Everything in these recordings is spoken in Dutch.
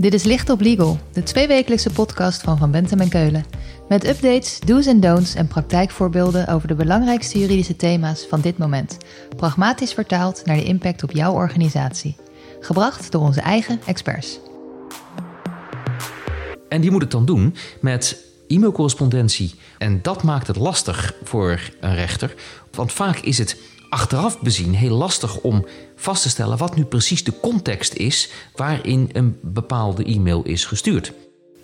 Dit is Licht op Legal, de tweewekelijkse podcast van Van Bentem en Keulen. Met updates, do's en don'ts en praktijkvoorbeelden over de belangrijkste juridische thema's van dit moment. Pragmatisch vertaald naar de impact op jouw organisatie. Gebracht door onze eigen experts. En die moet het dan doen met e-mailcorrespondentie. En dat maakt het lastig voor een rechter. Want vaak is het achteraf bezien heel lastig om vast te stellen wat nu precies de context is waarin een bepaalde e-mail is gestuurd.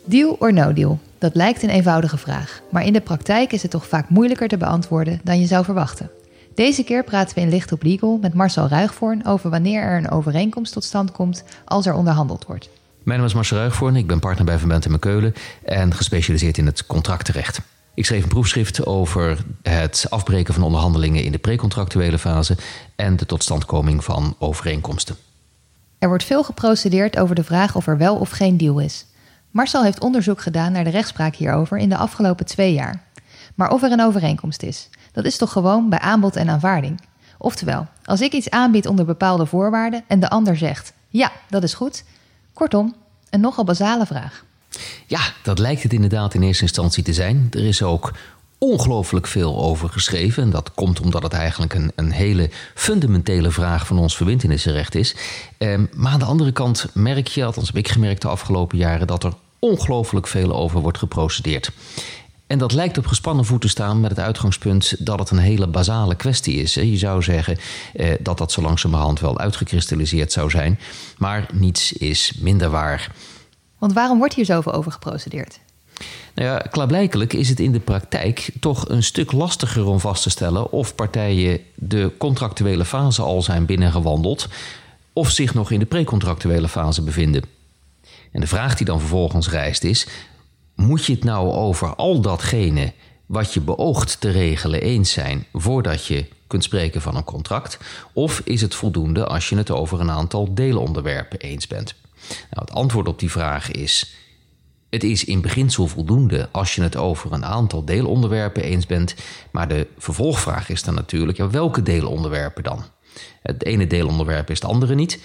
Deal or no deal? Dat lijkt een eenvoudige vraag, maar in de praktijk is het toch vaak moeilijker te beantwoorden dan je zou verwachten. Deze keer praten we in Licht op Legal met Marcel Ruigvoorn over wanneer er een overeenkomst tot stand komt als er onderhandeld wordt. Mijn naam is Marcel Ruigvoorn, ik ben partner bij Van Bent en Keulen en gespecialiseerd in het contractrecht. Ik schreef een proefschrift over het afbreken van onderhandelingen in de precontractuele fase en de totstandkoming van overeenkomsten. Er wordt veel geprocedeerd over de vraag of er wel of geen deal is. Marcel heeft onderzoek gedaan naar de rechtspraak hierover in de afgelopen twee jaar. Maar of er een overeenkomst is, dat is toch gewoon bij aanbod en aanvaarding. Oftewel, als ik iets aanbied onder bepaalde voorwaarden en de ander zegt: ja, dat is goed. Kortom, een nogal basale vraag. Ja, dat lijkt het inderdaad in eerste instantie te zijn. Er is ook ongelooflijk veel over geschreven. En dat komt omdat het eigenlijk een, een hele fundamentele vraag van ons verbindenisrecht is. Eh, maar aan de andere kant merk je, althans heb ik gemerkt de afgelopen jaren, dat er ongelooflijk veel over wordt geprocedeerd. En dat lijkt op gespannen voet te staan met het uitgangspunt dat het een hele basale kwestie is. Je zou zeggen eh, dat dat zo langzamerhand wel uitgekristalliseerd zou zijn. Maar niets is minder waar. Want waarom wordt hier zoveel over geprocedeerd? Nou ja, klaarblijkelijk is het in de praktijk toch een stuk lastiger om vast te stellen of partijen de contractuele fase al zijn binnengewandeld of zich nog in de precontractuele fase bevinden. En de vraag die dan vervolgens rijst is: moet je het nou over al datgene wat je beoogt te regelen eens zijn voordat je kunt spreken van een contract? Of is het voldoende als je het over een aantal deelonderwerpen eens bent? Nou, het antwoord op die vraag is: het is in beginsel voldoende als je het over een aantal deelonderwerpen eens bent. Maar de vervolgvraag is dan natuurlijk: ja, welke deelonderwerpen dan? Het ene deelonderwerp is het andere niet.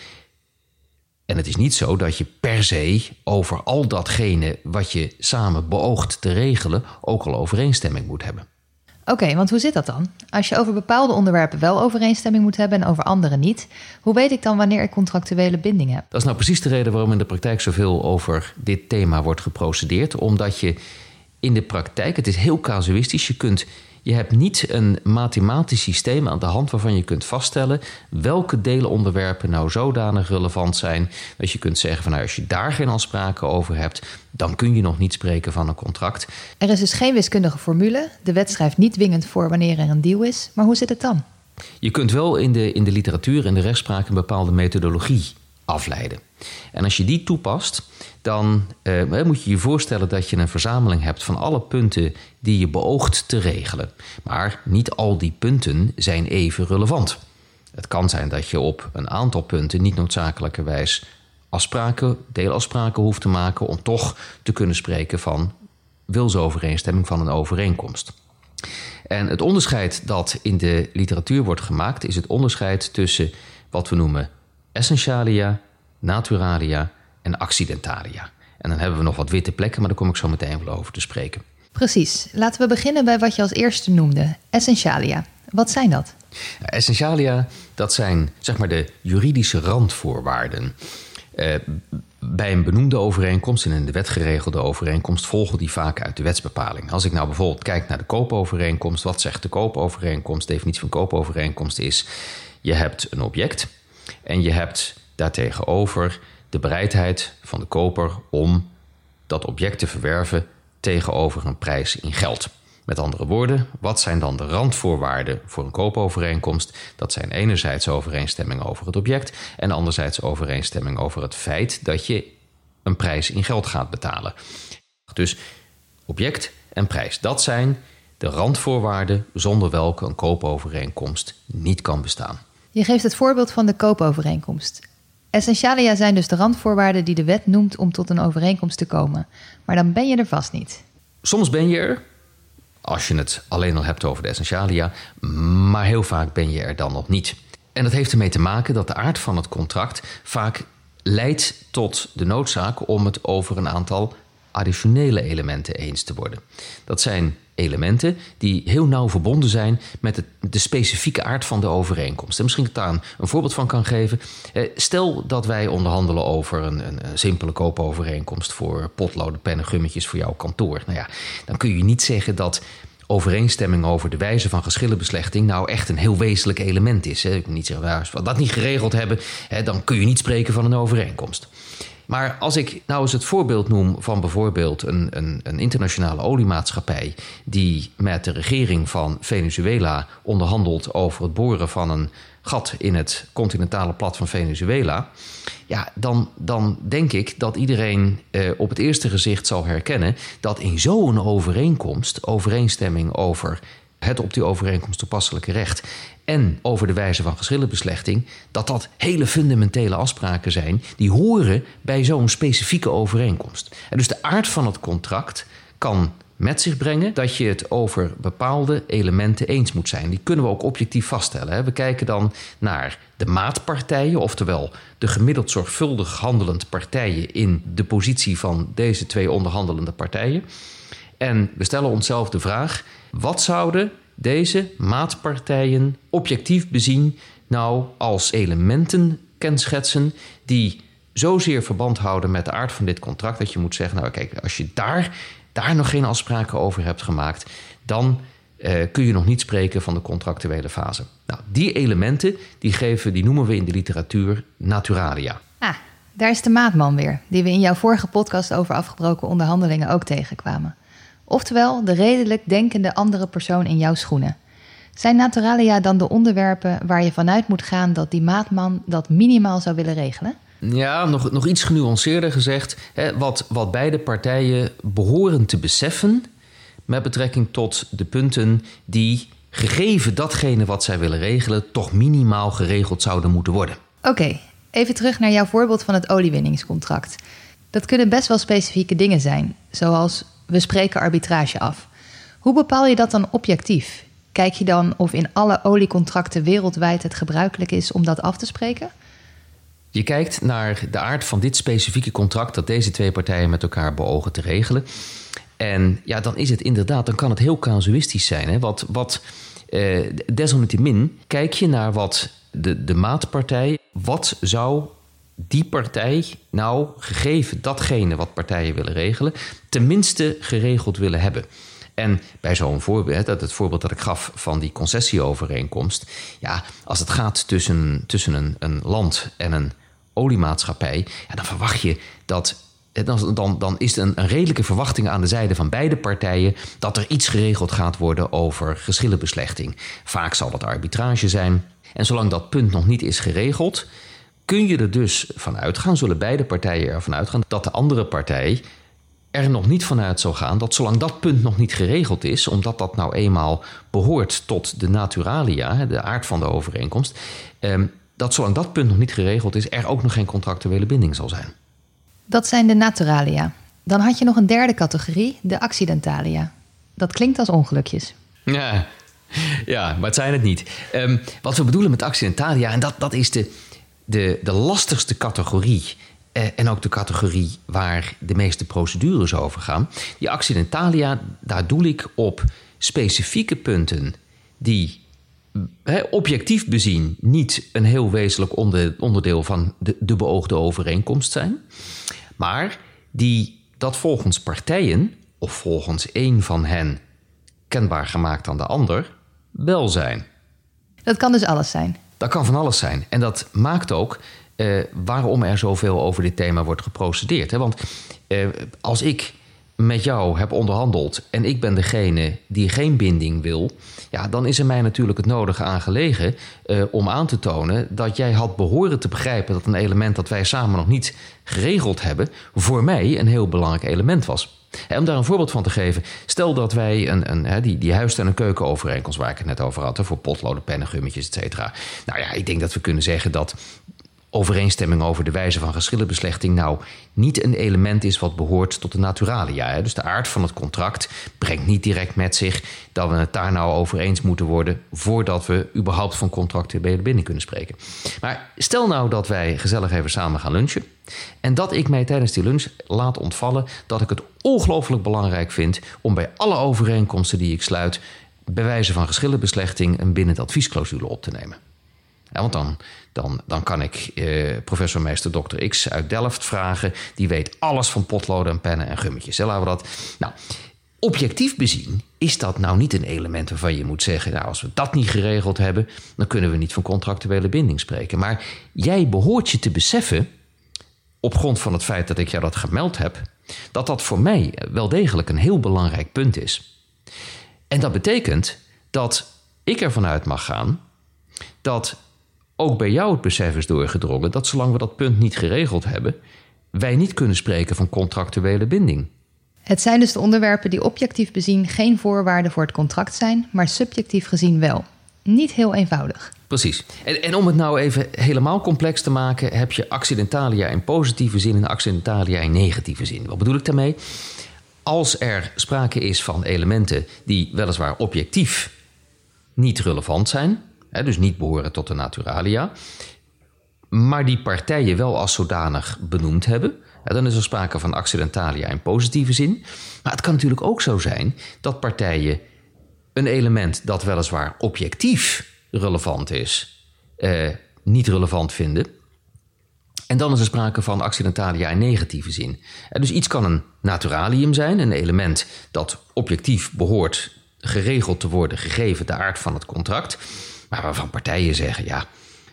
En het is niet zo dat je per se over al datgene wat je samen beoogt te regelen ook al overeenstemming moet hebben. Oké, want hoe zit dat dan? Als je over bepaalde onderwerpen wel overeenstemming moet hebben en over andere niet, hoe weet ik dan wanneer ik contractuele binding heb? Dat is nou precies de reden waarom in de praktijk zoveel over dit thema wordt geprocedeerd. Omdat je in de praktijk, het is heel casuïstisch, je kunt je hebt niet een mathematisch systeem aan de hand waarvan je kunt vaststellen welke delenonderwerpen nou zodanig relevant zijn dat je kunt zeggen van nou, als je daar geen afspraken over hebt, dan kun je nog niet spreken van een contract. Er is dus geen wiskundige formule. De wet schrijft niet dwingend voor wanneer er een deal is. Maar hoe zit het dan? Je kunt wel in de, in de literatuur en de rechtspraak een bepaalde methodologie afleiden. En als je die toepast, dan uh, moet je je voorstellen dat je een verzameling hebt van alle punten die je beoogt te regelen. Maar niet al die punten zijn even relevant. Het kan zijn dat je op een aantal punten niet noodzakelijkerwijs afspraken, deelafspraken hoeft te maken om toch te kunnen spreken van wilsovereenstemming van een overeenkomst. En het onderscheid dat in de literatuur wordt gemaakt is het onderscheid tussen wat we noemen essentialia, naturalia en accidentalia. En dan hebben we nog wat witte plekken, maar daar kom ik zo meteen wel over te spreken. Precies. Laten we beginnen bij wat je als eerste noemde, essentialia. Wat zijn dat? Essentialia, dat zijn zeg maar de juridische randvoorwaarden. Uh, bij een benoemde overeenkomst en in de wet geregelde overeenkomst volgen die vaak uit de wetsbepaling. Als ik nou bijvoorbeeld kijk naar de koopovereenkomst, wat zegt de koopovereenkomst? De definitie van koopovereenkomst is: je hebt een object en je hebt daartegenover de bereidheid van de koper om dat object te verwerven tegenover een prijs in geld. Met andere woorden, wat zijn dan de randvoorwaarden voor een koopovereenkomst? Dat zijn enerzijds overeenstemming over het object en anderzijds overeenstemming over het feit dat je een prijs in geld gaat betalen. Dus object en prijs, dat zijn de randvoorwaarden zonder welke een koopovereenkomst niet kan bestaan. Je geeft het voorbeeld van de koopovereenkomst. Essentialia zijn dus de randvoorwaarden die de wet noemt om tot een overeenkomst te komen. Maar dan ben je er vast niet. Soms ben je er, als je het alleen al hebt over de essentialia, maar heel vaak ben je er dan nog niet. En dat heeft ermee te maken dat de aard van het contract vaak leidt tot de noodzaak om het over een aantal additionele elementen eens te worden. Dat zijn elementen die heel nauw verbonden zijn met de specifieke aard van de overeenkomst. En misschien dat ik daar een, voorbeeld van kan geven. Eh, stel dat wij onderhandelen over een, een, simpele koopovereenkomst voor potloden, pennen, gummetjes voor jouw kantoor. Nou ja, dan kun je niet zeggen dat overeenstemming over de wijze van geschillenbeslechting nou echt een heel wezenlijk element is. Hè. Ik kan niet zeggen, nou, als we dat niet geregeld hebben, hè, dan kun je niet spreken van een overeenkomst. Maar als ik nou eens het voorbeeld noem van bijvoorbeeld een, een, een, internationale oliemaatschappij die met de regering van Venezuela onderhandelt over het boren van een gat in het continentale plat van Venezuela, ja, dan, dan denk ik dat iedereen eh, op het eerste gezicht zal herkennen dat in zo'n overeenkomst, overeenstemming over het op die overeenkomst toepasselijke recht en over de wijze van geschillenbeslechting, dat dat hele fundamentele afspraken zijn die horen bij zo'n specifieke overeenkomst. En dus de aard van het contract kan met zich brengen dat je het over bepaalde elementen eens moet zijn. Die kunnen we ook objectief vaststellen. We kijken dan naar de maatpartijen, oftewel de gemiddeld zorgvuldig handelend partijen in de positie van deze twee onderhandelende partijen. En we stellen onszelf de vraag: wat zouden deze maatpartijen objectief bezien nou als elementen kenschetsen die zozeer verband houden met de aard van dit contract dat je moet zeggen: nou kijk, als je daar, daar nog geen afspraken over hebt gemaakt, dan uh, kun je nog niet spreken van de contractuele fase. Nou, die elementen die geven, die noemen we in de literatuur naturalia. Ah, daar is de maatman weer, die we in jouw vorige podcast over afgebroken onderhandelingen ook tegenkwamen. Oftewel, de redelijk denkende andere persoon in jouw schoenen. Zijn naturalia dan de onderwerpen waar je vanuit moet gaan dat die maatman dat minimaal zou willen regelen? Ja, nog, nog iets genuanceerder gezegd. Hè, wat, wat beide partijen behoren te beseffen met betrekking tot de punten die, gegeven datgene wat zij willen regelen, toch minimaal geregeld zouden moeten worden. Oké, even terug naar jouw voorbeeld van het oliewinningscontract. Dat kunnen best wel specifieke dingen zijn, zoals we spreken arbitrage af. Hoe bepaal je dat dan objectief? Kijk je dan of in alle oliecontracten wereldwijd het gebruikelijk is om dat af te spreken? Je kijkt naar de aard van dit specifieke contract dat deze twee partijen met elkaar beogen te regelen. En ja, dan is het inderdaad, dan kan het heel casuïstisch zijn. Hè? Wat, wat eh, desalniettemin kijk je naar wat de, de maatpartij, wat zou die partij nou, gegeven datgene wat partijen willen regelen, tenminste geregeld willen hebben. En bij zo'n voorbeeld, het voorbeeld dat ik gaf van die concessieovereenkomst. Ja, als het gaat tussen, tussen een, een land en een oliemaatschappij, ja, dan verwacht je dat. Dan, dan, dan is er een, een redelijke verwachting aan de zijde van beide partijen dat er iets geregeld gaat worden over geschillenbeslechting. Vaak zal dat arbitrage zijn. En zolang dat punt nog niet is geregeld, kun je er dus van uitgaan, zullen beide partijen ervan uitgaan, dat de andere partij er nog niet vanuit zal gaan dat zolang dat punt nog niet geregeld is, omdat dat nou eenmaal behoort tot de naturalia, de aard van de overeenkomst, ehm, dat zolang dat punt nog niet geregeld is, er ook nog geen contractuele binding zal zijn. Dat zijn de naturalia. Dan had je nog een derde categorie, de accidentalia. Dat klinkt als ongelukjes. Ja, ja maar het zijn het niet. Um, wat we bedoelen met accidentalia, en dat, dat is de, de, de lastigste categorie. Eh, en ook de categorie waar de meeste procedures over gaan. Die accidentalia, daar doel ik op specifieke punten die objectief bezien niet een heel wezenlijk onderdeel van de, de beoogde overeenkomst zijn. Maar die dat volgens partijen of volgens een van hen kenbaar gemaakt aan de ander wel zijn. Dat kan dus alles zijn. Dat kan van alles zijn. En dat maakt ook uh, waarom er zoveel over dit thema wordt geprocedeerd. Hè? Want uh, als ik met jou heb onderhandeld en ik ben degene die geen binding wil, ja, dan is er mij natuurlijk het nodige aangelegen uh, om aan te tonen dat jij had behoren te begrijpen dat een element dat wij samen nog niet geregeld hebben, voor mij een heel belangrijk element was. En om daar een voorbeeld van te geven, stel dat wij een, een, die, die huis- en een keukenovereenkomst waar ik het net over had, voor potloden, pennen, gummetjes, et cetera. Nou ja, ik denk dat we kunnen zeggen dat overeenstemming over de wijze van geschillenbeslechting nou niet een element is wat behoort tot de naturalia. Dus de aard van het contract brengt niet direct met zich dat we het daar nou over eens moeten worden voordat we überhaupt van contractuele binding kunnen spreken. Maar stel nou dat wij gezellig even samen gaan lunchen en dat ik mij tijdens die lunch laat ontvallen dat ik het ongelooflijk belangrijk vind om bij alle overeenkomsten die ik sluit bij wijze van geschillenbeslechting een bindend adviesclausule op te nemen. Ja, want dan, dan, dan kan ik eh, professor meester Dr. X uit Delft vragen. Die weet alles van potloden en pennen en gummetjes. Hè, we dat. Nou, objectief bezien is dat nou niet een element waarvan je moet zeggen... nou, als we dat niet geregeld hebben... dan kunnen we niet van contractuele binding spreken. Maar jij behoort je te beseffen... op grond van het feit dat ik jou dat gemeld heb... dat dat voor mij wel degelijk een heel belangrijk punt is. En dat betekent dat ik ervan uit mag gaan... dat ook bij jou het besef is doorgedrongen dat zolang we dat punt niet geregeld hebben, wij niet kunnen spreken van contractuele binding. Het zijn dus de onderwerpen die objectief bezien geen voorwaarden voor het contract zijn, maar subjectief gezien wel. Niet heel eenvoudig. Precies. En, en om het nou even helemaal complex te maken, heb je accidentalia in positieve zin en accidentalia in negatieve zin. Wat bedoel ik daarmee? Als er sprake is van elementen die weliswaar objectief niet relevant zijn, dus niet behoren tot de naturalia, maar die partijen wel als zodanig benoemd hebben, dan is er sprake van accidentalia in positieve zin. Maar het kan natuurlijk ook zo zijn dat partijen een element dat weliswaar objectief relevant is, eh, niet relevant vinden. En dan is er sprake van accidentalia in negatieve zin. dus iets kan een naturalium zijn, een element dat objectief behoort geregeld te worden gegeven de aard van het contract. Maar waarvan partijen zeggen, ja,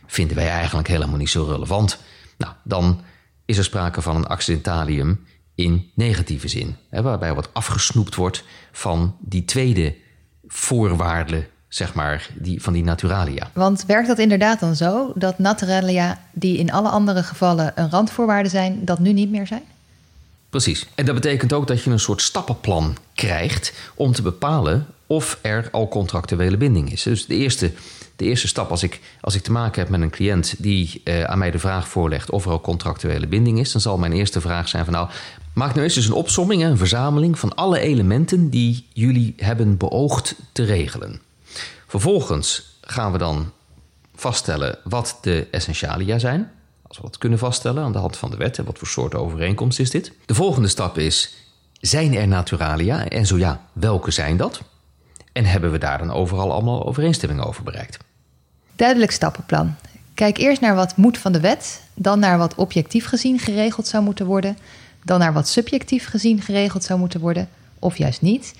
vinden wij eigenlijk helemaal niet zo relevant. Nou, dan is er sprake van een accidentalium in negatieve zin. Hè, waarbij wat afgesnoept wordt van die tweede voorwaarde, zeg maar, die, van die naturalia. Want werkt dat inderdaad dan zo dat naturalia, die in alle andere gevallen een randvoorwaarde zijn, dat nu niet meer zijn? Precies. En dat betekent ook dat je een soort stappenplan krijgt om te bepalen of er al contractuele binding is. Dus de eerste de eerste stap als ik, als ik te maken heb met een cliënt die uh, aan mij de vraag voorlegt of er al contractuele binding is, dan zal mijn eerste vraag zijn van nou, maak nou eens dus een opsomming, een verzameling van alle elementen die jullie hebben beoogd te regelen. Vervolgens gaan we dan vaststellen wat de essentialia zijn. Als we dat kunnen vaststellen aan de hand van de wet en wat voor soort overeenkomst is dit. De volgende stap is, zijn er naturalia en zo ja, welke zijn dat? En hebben we daar dan overal allemaal overeenstemming over bereikt? Duidelijk stappenplan. Kijk eerst naar wat moet van de wet, dan naar wat objectief gezien geregeld zou moeten worden, dan naar wat subjectief gezien geregeld zou moeten worden, of juist niet.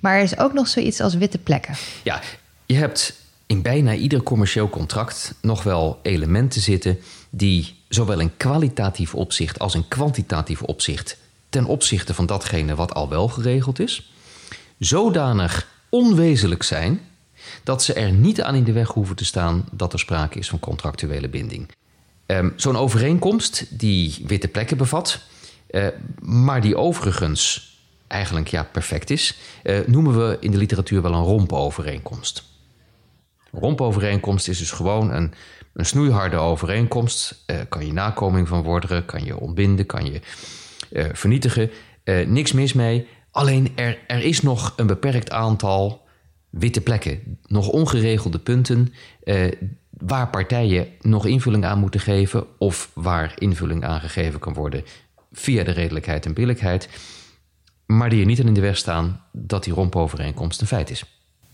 Maar er is ook nog zoiets als witte plekken. Ja, je hebt in bijna ieder commercieel contract nog wel elementen zitten die zowel in kwalitatief opzicht als in kwantitatief opzicht ten opzichte van datgene wat al wel geregeld is, zodanig onwezenlijk zijn dat ze er niet aan in de weg hoeven te staan dat er sprake is van contractuele binding. Um, Zo'n overeenkomst die witte plekken bevat, uh, maar die overigens eigenlijk ja, perfect is, uh, noemen we in de literatuur wel een rompovereenkomst. Een rompovereenkomst is dus gewoon een, een snoeiharde overeenkomst. Uh, kan je nakoming van worden, kan je ontbinden, kan je vernietigen. niks mis mee. Alleen er, er is nog een beperkt aantal witte plekken, nog ongeregelde punten eh, waar partijen nog invulling aan moeten geven of waar invulling aangegeven kan worden via de redelijkheid en billijkheid, maar die er niet aan in de weg staan dat die rompovereenkomst een feit is.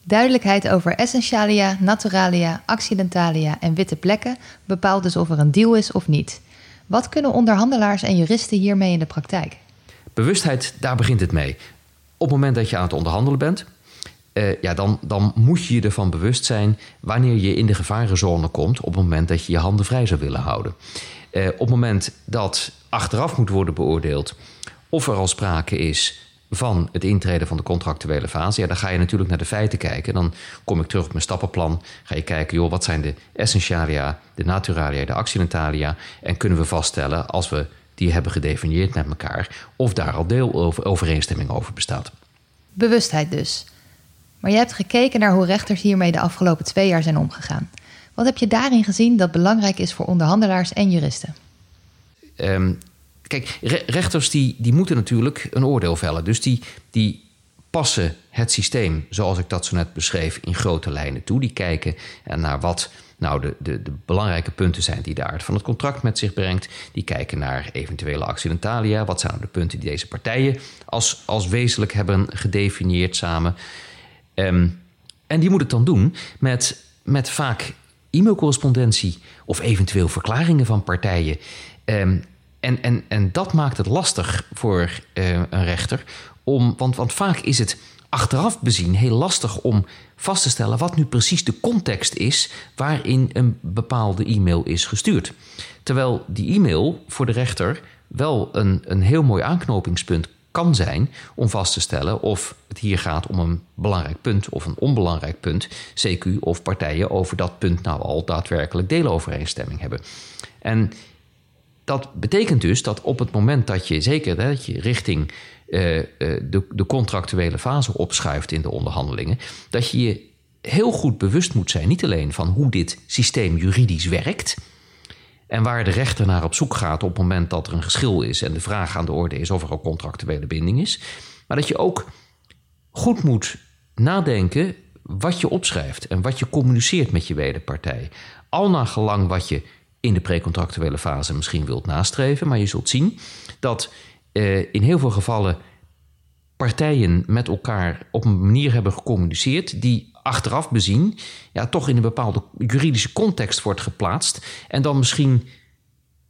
Duidelijkheid over essentialia, naturalia, accidentalia en witte plekken bepaalt dus of er een deal is of niet. Wat kunnen onderhandelaars en juristen hiermee in de praktijk? Bewustheid, daar begint het mee. Op het moment dat je aan het onderhandelen bent, uh, ja, dan, dan moet je je ervan bewust zijn wanneer je in de gevarenzone komt op het moment dat je je handen vrij zou willen houden. Uh, op het moment dat achteraf moet worden beoordeeld of er al sprake is van het intreden van de contractuele fase, ja, dan ga je natuurlijk naar de feiten kijken. Dan kom ik terug op mijn stappenplan. Ga je kijken, joh, wat zijn de essentialia, de naturalia, de accidentalia? En kunnen we vaststellen, als we die hebben gedefinieerd met elkaar, of daar al deel over, overeenstemming over bestaat. Bewustheid dus. Maar je hebt gekeken naar hoe rechters hiermee de afgelopen twee jaar zijn omgegaan. Wat heb je daarin gezien dat belangrijk is voor onderhandelaars en juristen? Ehm, kijk, rechters die, die moeten natuurlijk een oordeel vellen. Dus die, die passen het systeem, zoals ik dat zo net beschreef, in grote lijnen toe. Die kijken naar wat nou de, de, de belangrijke punten zijn die de aard van het contract met zich brengt. Die kijken naar eventuele accidentalia. Wat zijn de punten die deze partijen als, als wezenlijk hebben gedefinieerd samen? Ehm, en die moet het dan doen met, met vaak e-mailcorrespondentie of eventueel verklaringen van partijen. Um, en, en, en dat maakt het lastig voor uh, een rechter. Om, want, want vaak is het achteraf bezien heel lastig om vast te stellen wat nu precies de context is waarin een bepaalde e-mail is gestuurd. Terwijl die e-mail voor de rechter wel een, een heel mooi aanknopingspunt kan zijn om vast te stellen of het hier gaat om een belangrijk punt of een onbelangrijk punt, CQ of partijen over dat punt nou al daadwerkelijk deelovereenstemming hebben. En dat betekent dus dat op het moment dat je zeker dat je richting uh, de, de contractuele fase opschuift in de onderhandelingen, dat je je heel goed bewust moet zijn, niet alleen van hoe dit systeem juridisch werkt. En waar de rechter naar op zoek gaat op het moment dat er een geschil is en de vraag aan de orde is of er een contractuele binding is. Maar dat je ook goed moet nadenken wat je opschrijft en wat je communiceert met je wederpartij. Al naar gelang wat je in de precontractuele fase misschien wilt nastreven. Maar je zult zien dat uh, in heel veel gevallen partijen met elkaar op een manier hebben gecommuniceerd die achteraf bezien ja, toch in een bepaalde juridische context wordt geplaatst en dan misschien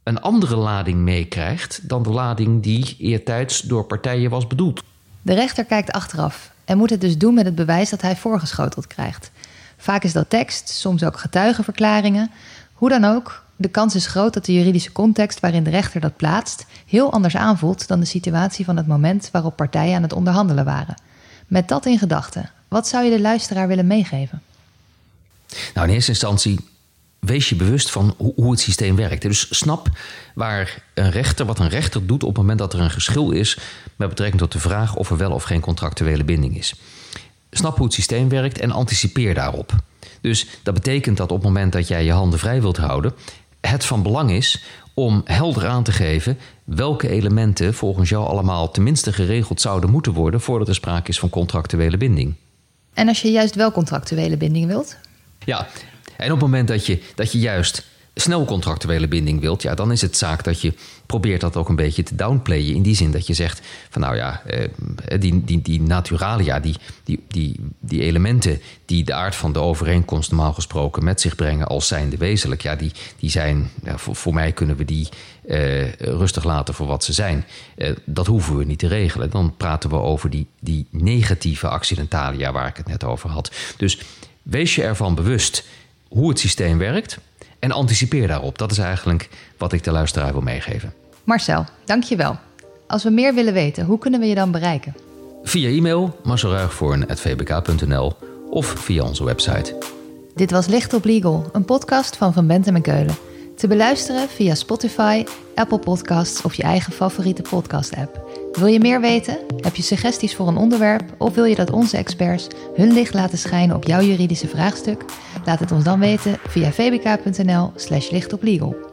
een andere lading meekrijgt dan de lading die eertijds door partijen was bedoeld. De rechter kijkt achteraf en moet het dus doen met het bewijs dat hij voorgeschoteld krijgt. Vaak is dat tekst, soms ook getuigenverklaringen. Hoe dan ook, de kans is groot dat de juridische context waarin de rechter dat plaatst heel anders aanvoelt dan de situatie van het moment waarop partijen aan het onderhandelen waren. Met dat in gedachten, wat zou je de luisteraar willen meegeven? Nou, in eerste instantie wees je bewust van hoe het systeem werkt. Dus snap waar een rechter, wat een rechter doet op het moment dat er een geschil is met betrekking tot de vraag of er wel of geen contractuele binding is. Snap hoe het systeem werkt en anticipeer daarop. Dus dat betekent dat op het moment dat jij je handen vrij wilt houden, het van belang is om helder aan te geven welke elementen volgens jou allemaal tenminste geregeld zouden moeten worden voordat er sprake is van contractuele binding. En als je juist wel contractuele binding wilt? Ja, en op het moment dat je, dat je juist snel contractuele binding wilt, ja, dan is het zaak dat je probeert dat ook een beetje te downplayen. In die zin dat je zegt van nou ja, eh, die, die, die naturalia, die, die, die, die elementen die de aard van de overeenkomst normaal gesproken met zich brengen als zijnde wezenlijk, ja, die, die zijn, voor, voor mij kunnen we die eh, rustig laten voor wat ze zijn. Eh, dat hoeven we niet te regelen. Dan praten we over die, die negatieve accidentalia waar ik het net over had. Dus wees je ervan bewust hoe het systeem werkt en anticipeer daarop. Dat is eigenlijk wat ik de luisteraar wil meegeven. Marcel, dankjewel. Als we meer willen weten, hoe kunnen we je dan bereiken? Via e-mail marcelruigvoorn.vbk.nl of via onze website. Dit was Licht op Legal, een podcast van Van Bentem en Keulen. Te beluisteren via Spotify, Apple Podcasts of je eigen favoriete podcast-app. Wil je meer weten? Heb je suggesties voor een onderwerp? Of wil je dat onze experts hun licht laten schijnen op jouw juridische vraagstuk? Laat het ons dan weten via vbk.nl/slash lichtoplegal.